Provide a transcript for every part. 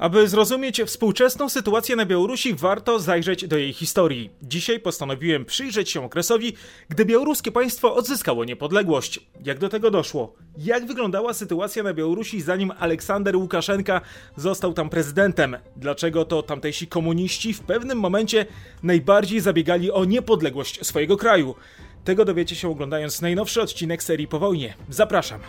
Aby zrozumieć współczesną sytuację na Białorusi, warto zajrzeć do jej historii. Dzisiaj postanowiłem przyjrzeć się okresowi, gdy białoruskie państwo odzyskało niepodległość. Jak do tego doszło? Jak wyglądała sytuacja na Białorusi, zanim Aleksander Łukaszenka został tam prezydentem? Dlaczego to tamtejsi komuniści w pewnym momencie najbardziej zabiegali o niepodległość swojego kraju? Tego dowiecie się oglądając najnowszy odcinek serii po wojnie. Zapraszam.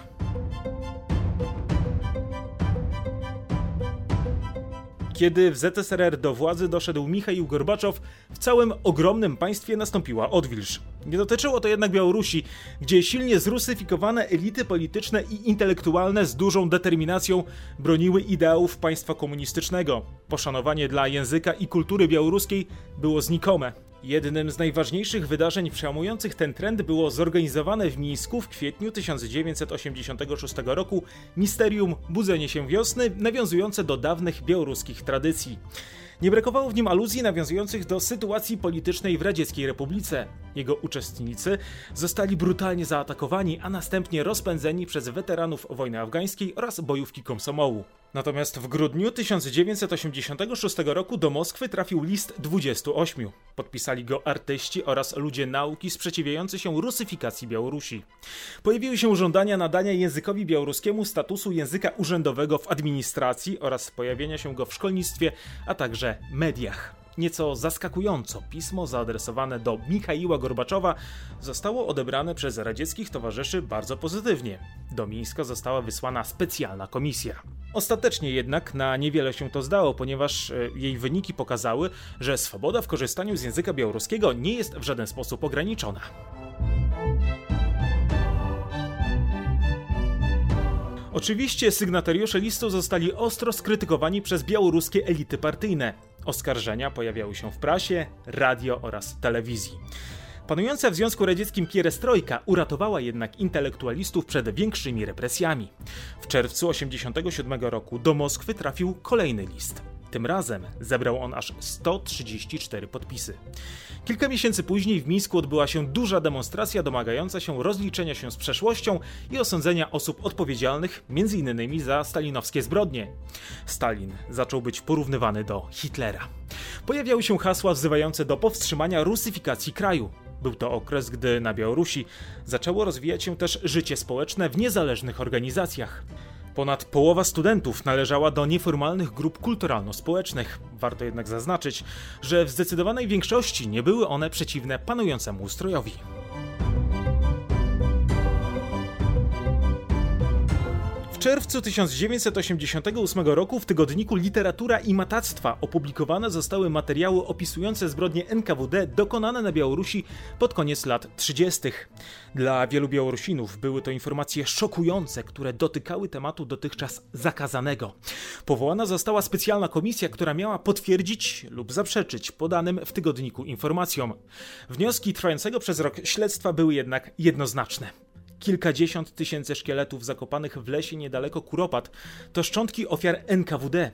Kiedy w ZSRR do władzy doszedł Michał Gorbaczow, w całym ogromnym państwie nastąpiła odwilż. Nie dotyczyło to jednak Białorusi, gdzie silnie zrusyfikowane elity polityczne i intelektualne z dużą determinacją broniły ideałów państwa komunistycznego. Poszanowanie dla języka i kultury białoruskiej było znikome. Jednym z najważniejszych wydarzeń przełamujących ten trend było zorganizowane w Mińsku w kwietniu 1986 roku Misterium Budzenie się Wiosny, nawiązujące do dawnych białoruskich tradycji. Nie brakowało w nim aluzji nawiązujących do sytuacji politycznej w Radzieckiej Republice. Jego uczestnicy zostali brutalnie zaatakowani, a następnie rozpędzeni przez weteranów wojny afgańskiej oraz bojówki komsomołu. Natomiast w grudniu 1986 roku do Moskwy trafił list 28. Podpisali go artyści oraz ludzie nauki sprzeciwiający się rusyfikacji Białorusi. Pojawiły się żądania nadania językowi białoruskiemu statusu języka urzędowego w administracji oraz pojawienia się go w szkolnictwie, a także mediach. Nieco zaskakująco pismo zaadresowane do Michaiła Gorbaczowa zostało odebrane przez radzieckich towarzyszy bardzo pozytywnie. Do Mińska została wysłana specjalna komisja. Ostatecznie jednak na niewiele się to zdało, ponieważ e, jej wyniki pokazały, że swoboda w korzystaniu z języka białoruskiego nie jest w żaden sposób ograniczona. Oczywiście sygnatariusze listu zostali ostro skrytykowani przez białoruskie elity partyjne. Oskarżenia pojawiały się w prasie, radio oraz telewizji. Panująca w Związku Radzieckim pierestrojka uratowała jednak intelektualistów przed większymi represjami. W czerwcu 1987 roku do Moskwy trafił kolejny list. Tym razem zebrał on aż 134 podpisy. Kilka miesięcy później w Mińsku odbyła się duża demonstracja domagająca się rozliczenia się z przeszłością i osądzenia osób odpowiedzialnych m.in. za stalinowskie zbrodnie. Stalin zaczął być porównywany do Hitlera. Pojawiały się hasła wzywające do powstrzymania rusyfikacji kraju. Był to okres, gdy na Białorusi zaczęło rozwijać się też życie społeczne w niezależnych organizacjach. Ponad połowa studentów należała do nieformalnych grup kulturalno-społecznych. Warto jednak zaznaczyć, że w zdecydowanej większości nie były one przeciwne panującemu ustrojowi. Czerwcu 1988 roku w tygodniku Literatura i Matactwa opublikowane zostały materiały opisujące zbrodnie NKWD dokonane na Białorusi pod koniec lat 30. Dla wielu Białorusinów były to informacje szokujące, które dotykały tematu dotychczas zakazanego. Powołana została specjalna komisja, która miała potwierdzić lub zaprzeczyć podanym w tygodniku informacjom. Wnioski trwającego przez rok śledztwa były jednak jednoznaczne. Kilkadziesiąt tysięcy szkieletów zakopanych w lesie niedaleko Kuropat to szczątki ofiar NKWD.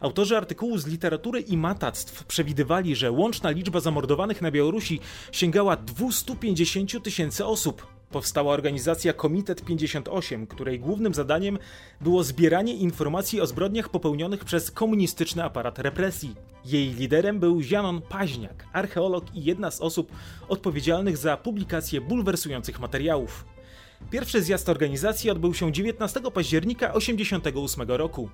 Autorzy artykułu z literatury i matactw przewidywali, że łączna liczba zamordowanych na Białorusi sięgała 250 tysięcy osób. Powstała organizacja Komitet 58, której głównym zadaniem było zbieranie informacji o zbrodniach popełnionych przez komunistyczny aparat represji. Jej liderem był Janon Paźniak, archeolog i jedna z osób odpowiedzialnych za publikację bulwersujących materiałów. Pierwszy zjazd organizacji odbył się 19 października 1988 roku.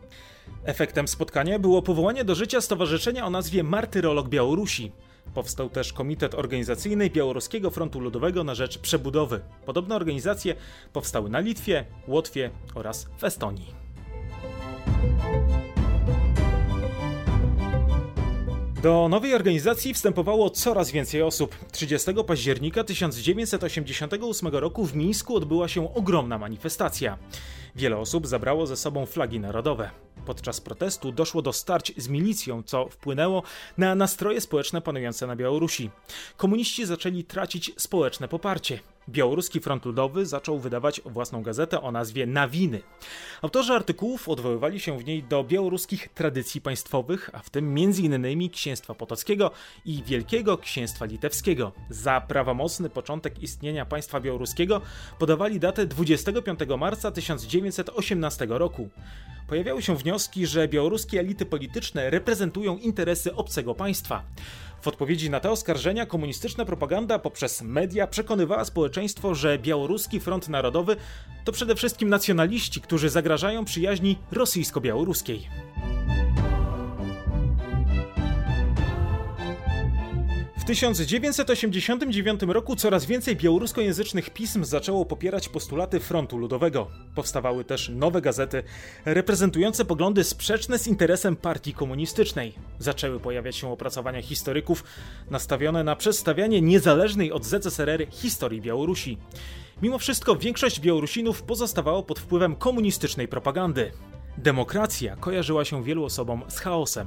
Efektem spotkania było powołanie do życia stowarzyszenia o nazwie Martyrolog Białorusi. Powstał też Komitet Organizacyjny Białoruskiego Frontu Ludowego na rzecz przebudowy. Podobne organizacje powstały na Litwie, Łotwie oraz w Estonii. Do nowej organizacji wstępowało coraz więcej osób. 30 października 1988 roku w Mińsku odbyła się ogromna manifestacja. Wiele osób zabrało ze sobą flagi narodowe. Podczas protestu doszło do starć z milicją, co wpłynęło na nastroje społeczne panujące na Białorusi. Komuniści zaczęli tracić społeczne poparcie. Białoruski Front Ludowy zaczął wydawać własną gazetę o nazwie Nawiny. Autorzy artykułów odwoływali się w niej do białoruskich tradycji państwowych, a w tym m.in. Księstwa Potockiego i Wielkiego Księstwa Litewskiego. Za prawomocny początek istnienia państwa białoruskiego podawali datę 25 marca 1918 roku. Pojawiały się wnioski, że białoruskie elity polityczne reprezentują interesy obcego państwa. W odpowiedzi na te oskarżenia komunistyczna propaganda poprzez media przekonywała społeczeństwo, że Białoruski Front Narodowy to przede wszystkim nacjonaliści, którzy zagrażają przyjaźni rosyjsko-białoruskiej. W 1989 roku coraz więcej białoruskojęzycznych pism zaczęło popierać postulaty Frontu Ludowego. Powstawały też nowe gazety reprezentujące poglądy sprzeczne z interesem partii komunistycznej. Zaczęły pojawiać się opracowania historyków nastawione na przedstawianie niezależnej od ZSRR historii Białorusi. Mimo wszystko większość Białorusinów pozostawało pod wpływem komunistycznej propagandy. Demokracja kojarzyła się wielu osobom z chaosem.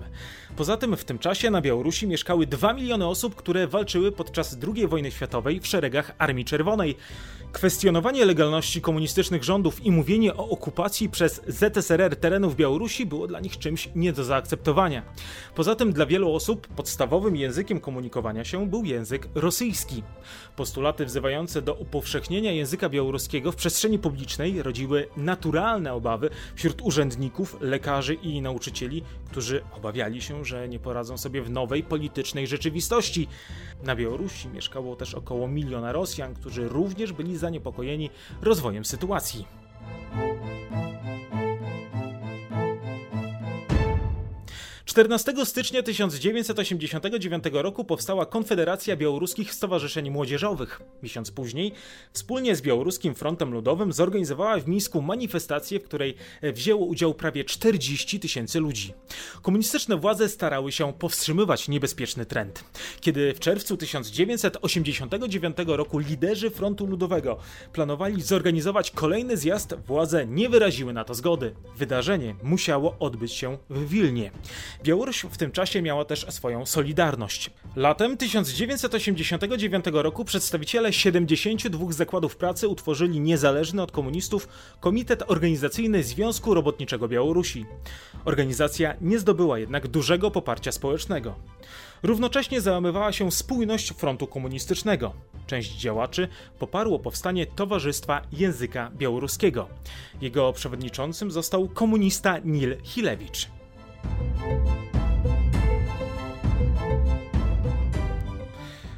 Poza tym w tym czasie na Białorusi mieszkały 2 miliony osób, które walczyły podczas II wojny światowej w szeregach Armii Czerwonej. Kwestionowanie legalności komunistycznych rządów i mówienie o okupacji przez ZSRR terenów Białorusi było dla nich czymś nie do zaakceptowania. Poza tym dla wielu osób podstawowym językiem komunikowania się był język rosyjski. Postulaty wzywające do upowszechnienia języka białoruskiego w przestrzeni publicznej rodziły naturalne obawy wśród urzędników, lekarzy i nauczycieli, którzy obawiali się, że nie poradzą sobie w nowej politycznej rzeczywistości. Na Białorusi mieszkało też około miliona Rosjan, którzy również byli zaniepokojeni rozwojem sytuacji. 14 stycznia 1989 roku powstała Konfederacja Białoruskich Stowarzyszeń Młodzieżowych. Miesiąc później, wspólnie z Białoruskim Frontem Ludowym, zorganizowała w Mińsku manifestację, w której wzięło udział prawie 40 tysięcy ludzi. Komunistyczne władze starały się powstrzymywać niebezpieczny trend. Kiedy w czerwcu 1989 roku liderzy Frontu Ludowego planowali zorganizować kolejny zjazd, władze nie wyraziły na to zgody. Wydarzenie musiało odbyć się w Wilnie. Białoruś w tym czasie miała też swoją Solidarność. Latem 1989 roku przedstawiciele 72 zakładów pracy utworzyli niezależny od komunistów Komitet Organizacyjny Związku Robotniczego Białorusi. Organizacja nie zdobyła jednak dużego poparcia społecznego. Równocześnie załamywała się spójność frontu komunistycznego. Część działaczy poparło powstanie Towarzystwa Języka Białoruskiego. Jego przewodniczącym został komunista Nil Hilewicz.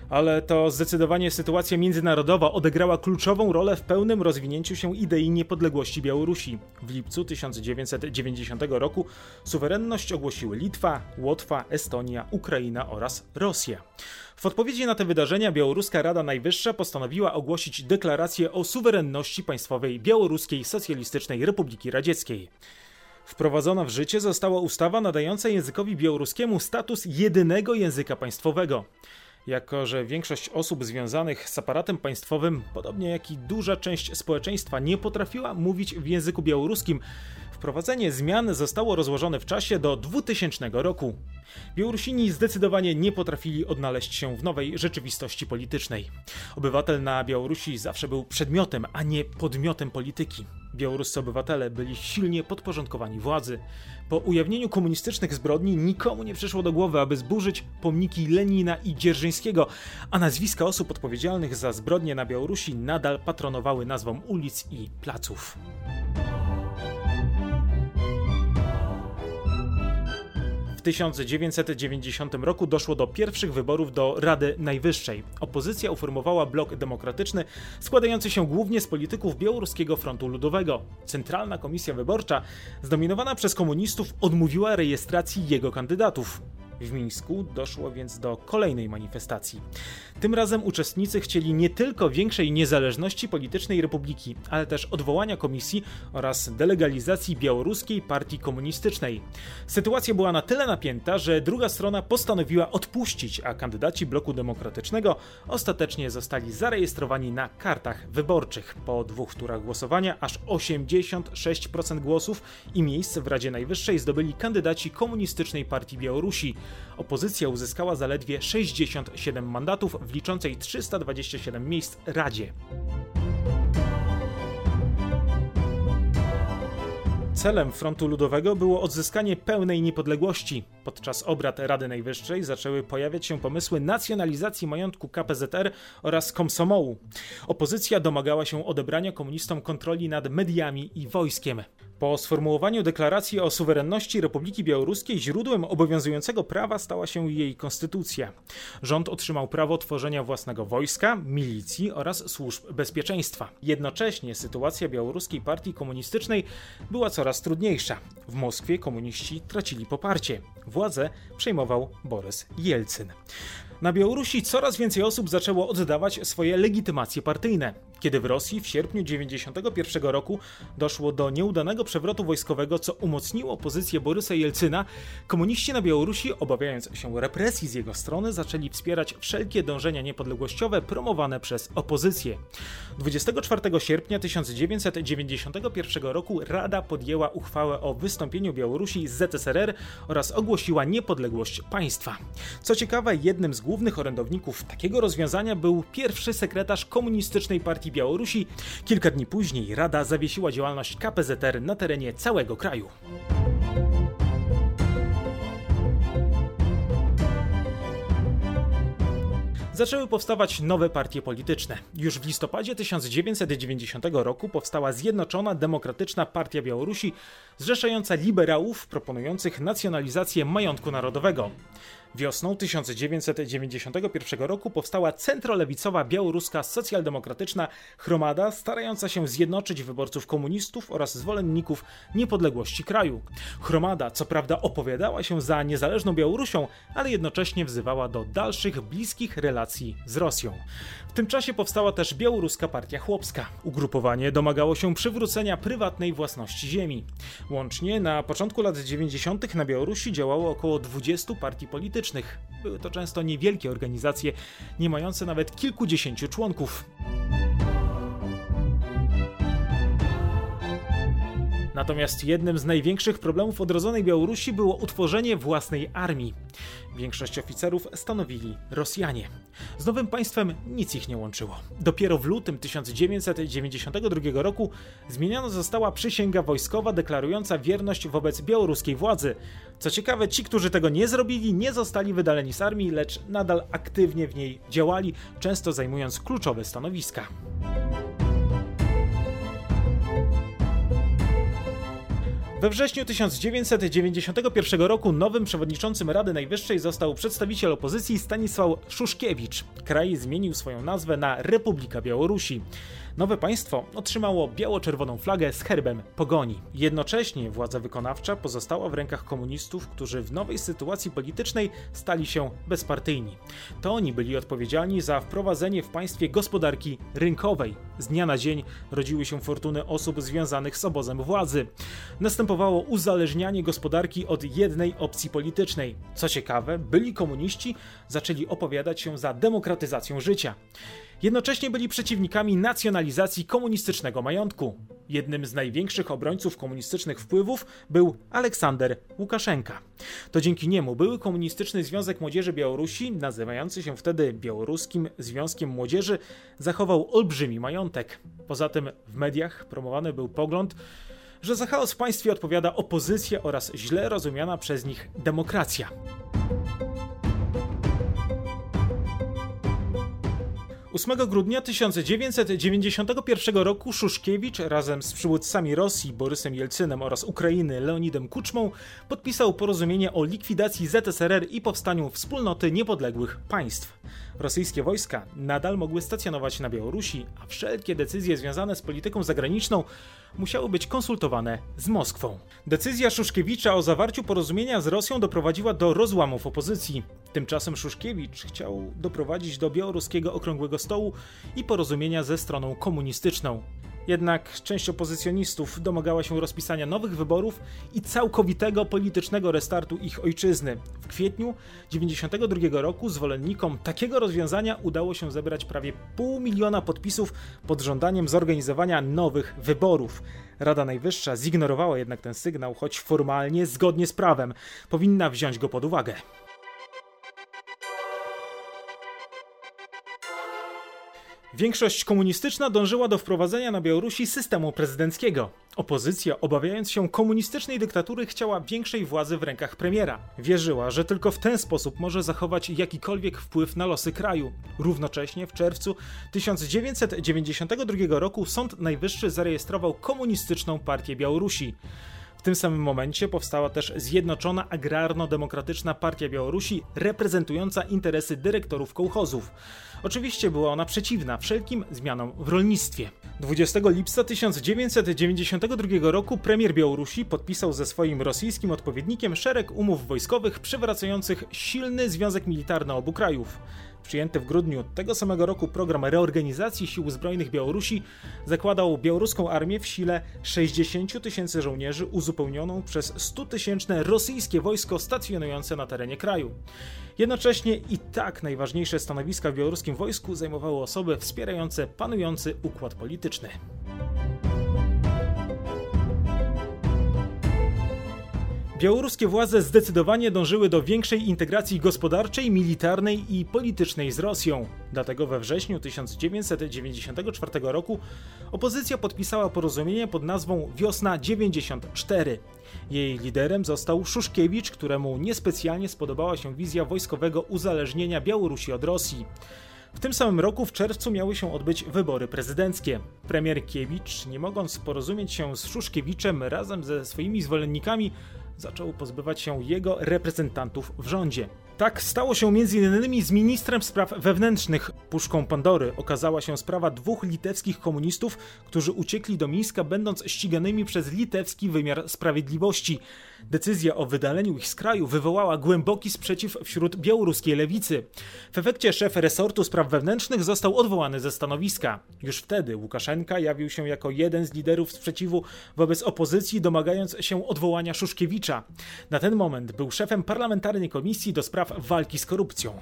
Ale to zdecydowanie sytuacja międzynarodowa odegrała kluczową rolę w pełnym rozwinięciu się idei niepodległości Białorusi. W lipcu 1990 roku suwerenność ogłosiły Litwa, Łotwa, Estonia, Ukraina oraz Rosja. W odpowiedzi na te wydarzenia Białoruska Rada Najwyższa postanowiła ogłosić deklarację o suwerenności państwowej Białoruskiej Socjalistycznej Republiki Radzieckiej. Wprowadzona w życie została ustawa nadająca językowi białoruskiemu status jedynego języka państwowego jako że większość osób związanych z aparatem państwowym, podobnie jak i duża część społeczeństwa, nie potrafiła mówić w języku białoruskim, wprowadzenie zmian zostało rozłożone w czasie do 2000 roku. Białorusini zdecydowanie nie potrafili odnaleźć się w nowej rzeczywistości politycznej. Obywatel na Białorusi zawsze był przedmiotem, a nie podmiotem polityki. Białoruscy obywatele byli silnie podporządkowani władzy. Po ujawnieniu komunistycznych zbrodni nikomu nie przyszło do głowy, aby zburzyć pomniki Lenina i Dzierżyńskiego, a nazwiska osób odpowiedzialnych za zbrodnie na Białorusi nadal patronowały nazwą ulic i placów. W 1990 roku doszło do pierwszych wyborów do Rady Najwyższej. Opozycja uformowała blok demokratyczny składający się głównie z polityków Białoruskiego Frontu Ludowego. Centralna Komisja Wyborcza, zdominowana przez komunistów, odmówiła rejestracji jego kandydatów. W Mińsku doszło więc do kolejnej manifestacji. Tym razem uczestnicy chcieli nie tylko większej niezależności politycznej republiki, ale też odwołania komisji oraz delegalizacji białoruskiej partii komunistycznej. Sytuacja była na tyle napięta, że druga strona postanowiła odpuścić, a kandydaci bloku demokratycznego ostatecznie zostali zarejestrowani na kartach wyborczych. Po dwóch turach głosowania aż 86% głosów i miejsc w Radzie Najwyższej zdobyli kandydaci Komunistycznej Partii Białorusi opozycja uzyskała zaledwie 67 mandatów w liczącej 327 miejsc Radzie. Celem Frontu Ludowego było odzyskanie pełnej niepodległości. Podczas obrad Rady Najwyższej zaczęły pojawiać się pomysły nacjonalizacji majątku KPZR oraz Komsomołu. Opozycja domagała się odebrania komunistom kontroli nad mediami i wojskiem. Po sformułowaniu deklaracji o suwerenności Republiki Białoruskiej źródłem obowiązującego prawa stała się jej konstytucja. Rząd otrzymał prawo tworzenia własnego wojska, milicji oraz służb bezpieczeństwa. Jednocześnie sytuacja białoruskiej partii komunistycznej była coraz trudniejsza. W Moskwie komuniści tracili poparcie. Władzę przejmował Borys Jelcyn. Na Białorusi coraz więcej osób zaczęło oddawać swoje legitymacje partyjne. Kiedy w Rosji w sierpniu 1991 roku doszło do nieudanego przewrotu wojskowego, co umocniło pozycję Borysa Jelcyna, komuniści na Białorusi, obawiając się represji z jego strony, zaczęli wspierać wszelkie dążenia niepodległościowe promowane przez opozycję. 24 sierpnia 1991 roku Rada podjęła uchwałę o wystąpieniu Białorusi z ZSRR oraz ogłosiła niepodległość państwa. Co ciekawe, jednym z głównych orędowników takiego rozwiązania był pierwszy sekretarz komunistycznej partii Białorusi. Kilka dni później Rada zawiesiła działalność KPZR na terenie całego kraju. zaczęły powstawać nowe partie polityczne. Już w listopadzie 1990 roku powstała Zjednoczona Demokratyczna Partia Białorusi, zrzeszająca liberałów proponujących nacjonalizację majątku narodowego. Wiosną 1991 roku powstała centrolewicowa białoruska socjaldemokratyczna chromada starająca się zjednoczyć wyborców komunistów oraz zwolenników niepodległości kraju. Chromada co prawda opowiadała się za niezależną Białorusią, ale jednocześnie wzywała do dalszych bliskich relacji z Rosją. W tym czasie powstała też Białoruska Partia Chłopska. Ugrupowanie domagało się przywrócenia prywatnej własności ziemi. Łącznie na początku lat 90. na Białorusi działało około 20 partii politycznych. Były to często niewielkie organizacje, nie mające nawet kilkudziesięciu członków. Natomiast jednym z największych problemów odrodzonej Białorusi było utworzenie własnej armii. Większość oficerów stanowili Rosjanie. Z nowym państwem nic ich nie łączyło. Dopiero w lutym 1992 roku zmieniona została przysięga wojskowa deklarująca wierność wobec białoruskiej władzy. Co ciekawe, ci, którzy tego nie zrobili, nie zostali wydaleni z armii, lecz nadal aktywnie w niej działali, często zajmując kluczowe stanowiska. We wrześniu 1991 roku nowym przewodniczącym Rady Najwyższej został przedstawiciel opozycji Stanisław Szuszkiewicz. Kraj zmienił swoją nazwę na Republika Białorusi. Nowe państwo otrzymało biało-czerwoną flagę z herbem pogoni. Jednocześnie władza wykonawcza pozostała w rękach komunistów, którzy w nowej sytuacji politycznej stali się bezpartyjni. To oni byli odpowiedzialni za wprowadzenie w państwie gospodarki rynkowej. Z dnia na dzień rodziły się fortuny osób związanych z obozem władzy. Następowało uzależnianie gospodarki od jednej opcji politycznej. Co ciekawe, byli komuniści zaczęli opowiadać się za demokratyzacją życia. Jednocześnie byli przeciwnikami nacjonalizacji komunistycznego majątku. Jednym z największych obrońców komunistycznych wpływów był Aleksander Łukaszenka. To dzięki niemu były Komunistyczny Związek Młodzieży Białorusi, nazywający się wtedy Białoruskim Związkiem Młodzieży, zachował olbrzymi majątek. Poza tym w mediach promowany był pogląd, że za chaos w państwie odpowiada opozycja oraz źle rozumiana przez nich demokracja. 8 grudnia 1991 roku Szuszkiewicz razem z przywódcami Rosji Borysem Jelcynem oraz Ukrainy Leonidem Kuczmą podpisał porozumienie o likwidacji ZSRR i powstaniu wspólnoty niepodległych państw. Rosyjskie wojska nadal mogły stacjonować na Białorusi, a wszelkie decyzje związane z polityką zagraniczną musiały być konsultowane z Moskwą. Decyzja Szuszkiewicza o zawarciu porozumienia z Rosją doprowadziła do rozłamów opozycji. Tymczasem Szuszkiewicz chciał doprowadzić do białoruskiego okrągłego stołu i porozumienia ze stroną komunistyczną. Jednak część opozycjonistów domagała się rozpisania nowych wyborów i całkowitego politycznego restartu ich ojczyzny. W kwietniu 1992 roku zwolennikom takiego rozwiązania udało się zebrać prawie pół miliona podpisów pod żądaniem zorganizowania nowych wyborów. Rada Najwyższa zignorowała jednak ten sygnał, choć formalnie, zgodnie z prawem, powinna wziąć go pod uwagę. Większość komunistyczna dążyła do wprowadzenia na Białorusi systemu prezydenckiego. Opozycja, obawiając się komunistycznej dyktatury, chciała większej władzy w rękach premiera. Wierzyła, że tylko w ten sposób może zachować jakikolwiek wpływ na losy kraju. Równocześnie w czerwcu 1992 roku Sąd Najwyższy zarejestrował Komunistyczną Partię Białorusi. W tym samym momencie powstała też Zjednoczona Agrarno-Demokratyczna Partia Białorusi, reprezentująca interesy dyrektorów kołchozów. Oczywiście była ona przeciwna wszelkim zmianom w rolnictwie. 20 lipca 1992 roku premier Białorusi podpisał ze swoim rosyjskim odpowiednikiem szereg umów wojskowych przywracających silny związek militarny obu krajów. Przyjęty w grudniu tego samego roku program reorganizacji sił zbrojnych Białorusi zakładał białoruską armię w sile 60 tysięcy żołnierzy uzupełnioną przez 100 tysięczne rosyjskie wojsko stacjonujące na terenie kraju. Jednocześnie i tak najważniejsze stanowiska w białoruskim wojsku zajmowały osoby wspierające panujący układ polityczny. Białoruskie władze zdecydowanie dążyły do większej integracji gospodarczej, militarnej i politycznej z Rosją. Dlatego we wrześniu 1994 roku opozycja podpisała porozumienie pod nazwą Wiosna 94. Jej liderem został Szuszkiewicz, któremu niespecjalnie spodobała się wizja wojskowego uzależnienia Białorusi od Rosji. W tym samym roku w czerwcu miały się odbyć wybory prezydenckie. Premier Kiewicz, nie mogąc porozumieć się z Szuszkiewiczem razem ze swoimi zwolennikami, zaczął pozbywać się jego reprezentantów w rządzie. Tak stało się m.in. z ministrem spraw wewnętrznych Puszką Pandory. Okazała się sprawa dwóch litewskich komunistów, którzy uciekli do Mińska, będąc ściganymi przez litewski wymiar sprawiedliwości. Decyzja o wydaleniu ich z kraju wywołała głęboki sprzeciw wśród białoruskiej lewicy. W efekcie szef resortu spraw wewnętrznych został odwołany ze stanowiska. Już wtedy Łukaszenka jawił się jako jeden z liderów sprzeciwu wobec opozycji, domagając się odwołania Szuszkiewicza. Na ten moment był szefem parlamentarnej komisji do spraw walki z korupcją.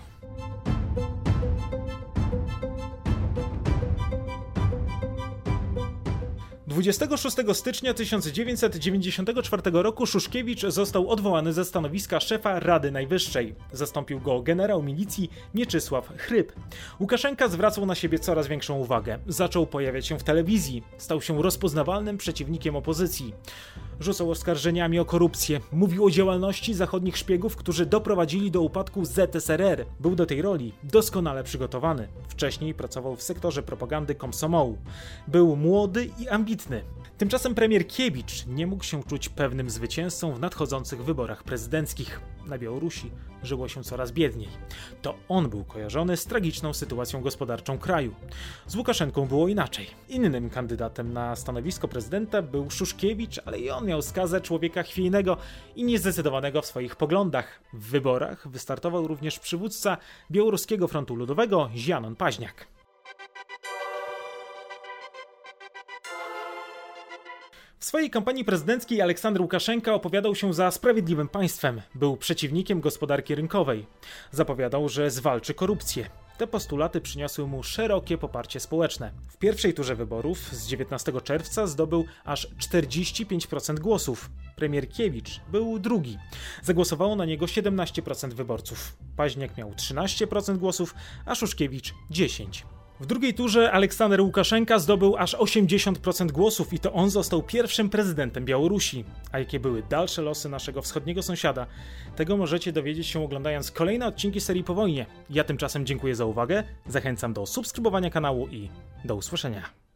26 stycznia 1994 roku Szuszkiewicz został odwołany ze stanowiska szefa Rady Najwyższej. Zastąpił go generał milicji Mieczysław Chryb. Łukaszenka zwracał na siebie coraz większą uwagę. Zaczął pojawiać się w telewizji. Stał się rozpoznawalnym przeciwnikiem opozycji. Rzucał oskarżeniami o korupcję. Mówił o działalności zachodnich szpiegów, którzy doprowadzili do upadku ZSRR. Był do tej roli doskonale przygotowany. Wcześniej pracował w sektorze propagandy Komsomołu. Był młody i ambitny. Tymczasem premier Kiewicz nie mógł się czuć pewnym zwycięzcą w nadchodzących wyborach prezydenckich. Na Białorusi żyło się coraz biedniej. To on był kojarzony z tragiczną sytuacją gospodarczą kraju. Z Łukaszenką było inaczej. Innym kandydatem na stanowisko prezydenta był Szuszkiewicz, ale i on miał skazę człowieka chwiejnego i niezdecydowanego w swoich poglądach. W wyborach wystartował również przywódca Białoruskiego Frontu Ludowego Zianon Paźniak. Swojej kampanii prezydenckiej Aleksander Łukaszenka opowiadał się za sprawiedliwym państwem. Był przeciwnikiem gospodarki rynkowej. Zapowiadał, że zwalczy korupcję. Te postulaty przyniosły mu szerokie poparcie społeczne. W pierwszej turze wyborów z 19 czerwca zdobył aż 45% głosów. Premier Kiewicz był drugi. Zagłosowało na niego 17% wyborców. Paźniak miał 13% głosów, a Szuszkiewicz 10%. W drugiej turze Aleksander Łukaszenka zdobył aż 80% głosów i to on został pierwszym prezydentem Białorusi. A jakie były dalsze losy naszego wschodniego sąsiada? Tego możecie dowiedzieć się oglądając kolejne odcinki serii po wojnie. Ja tymczasem dziękuję za uwagę, zachęcam do subskrybowania kanału i do usłyszenia.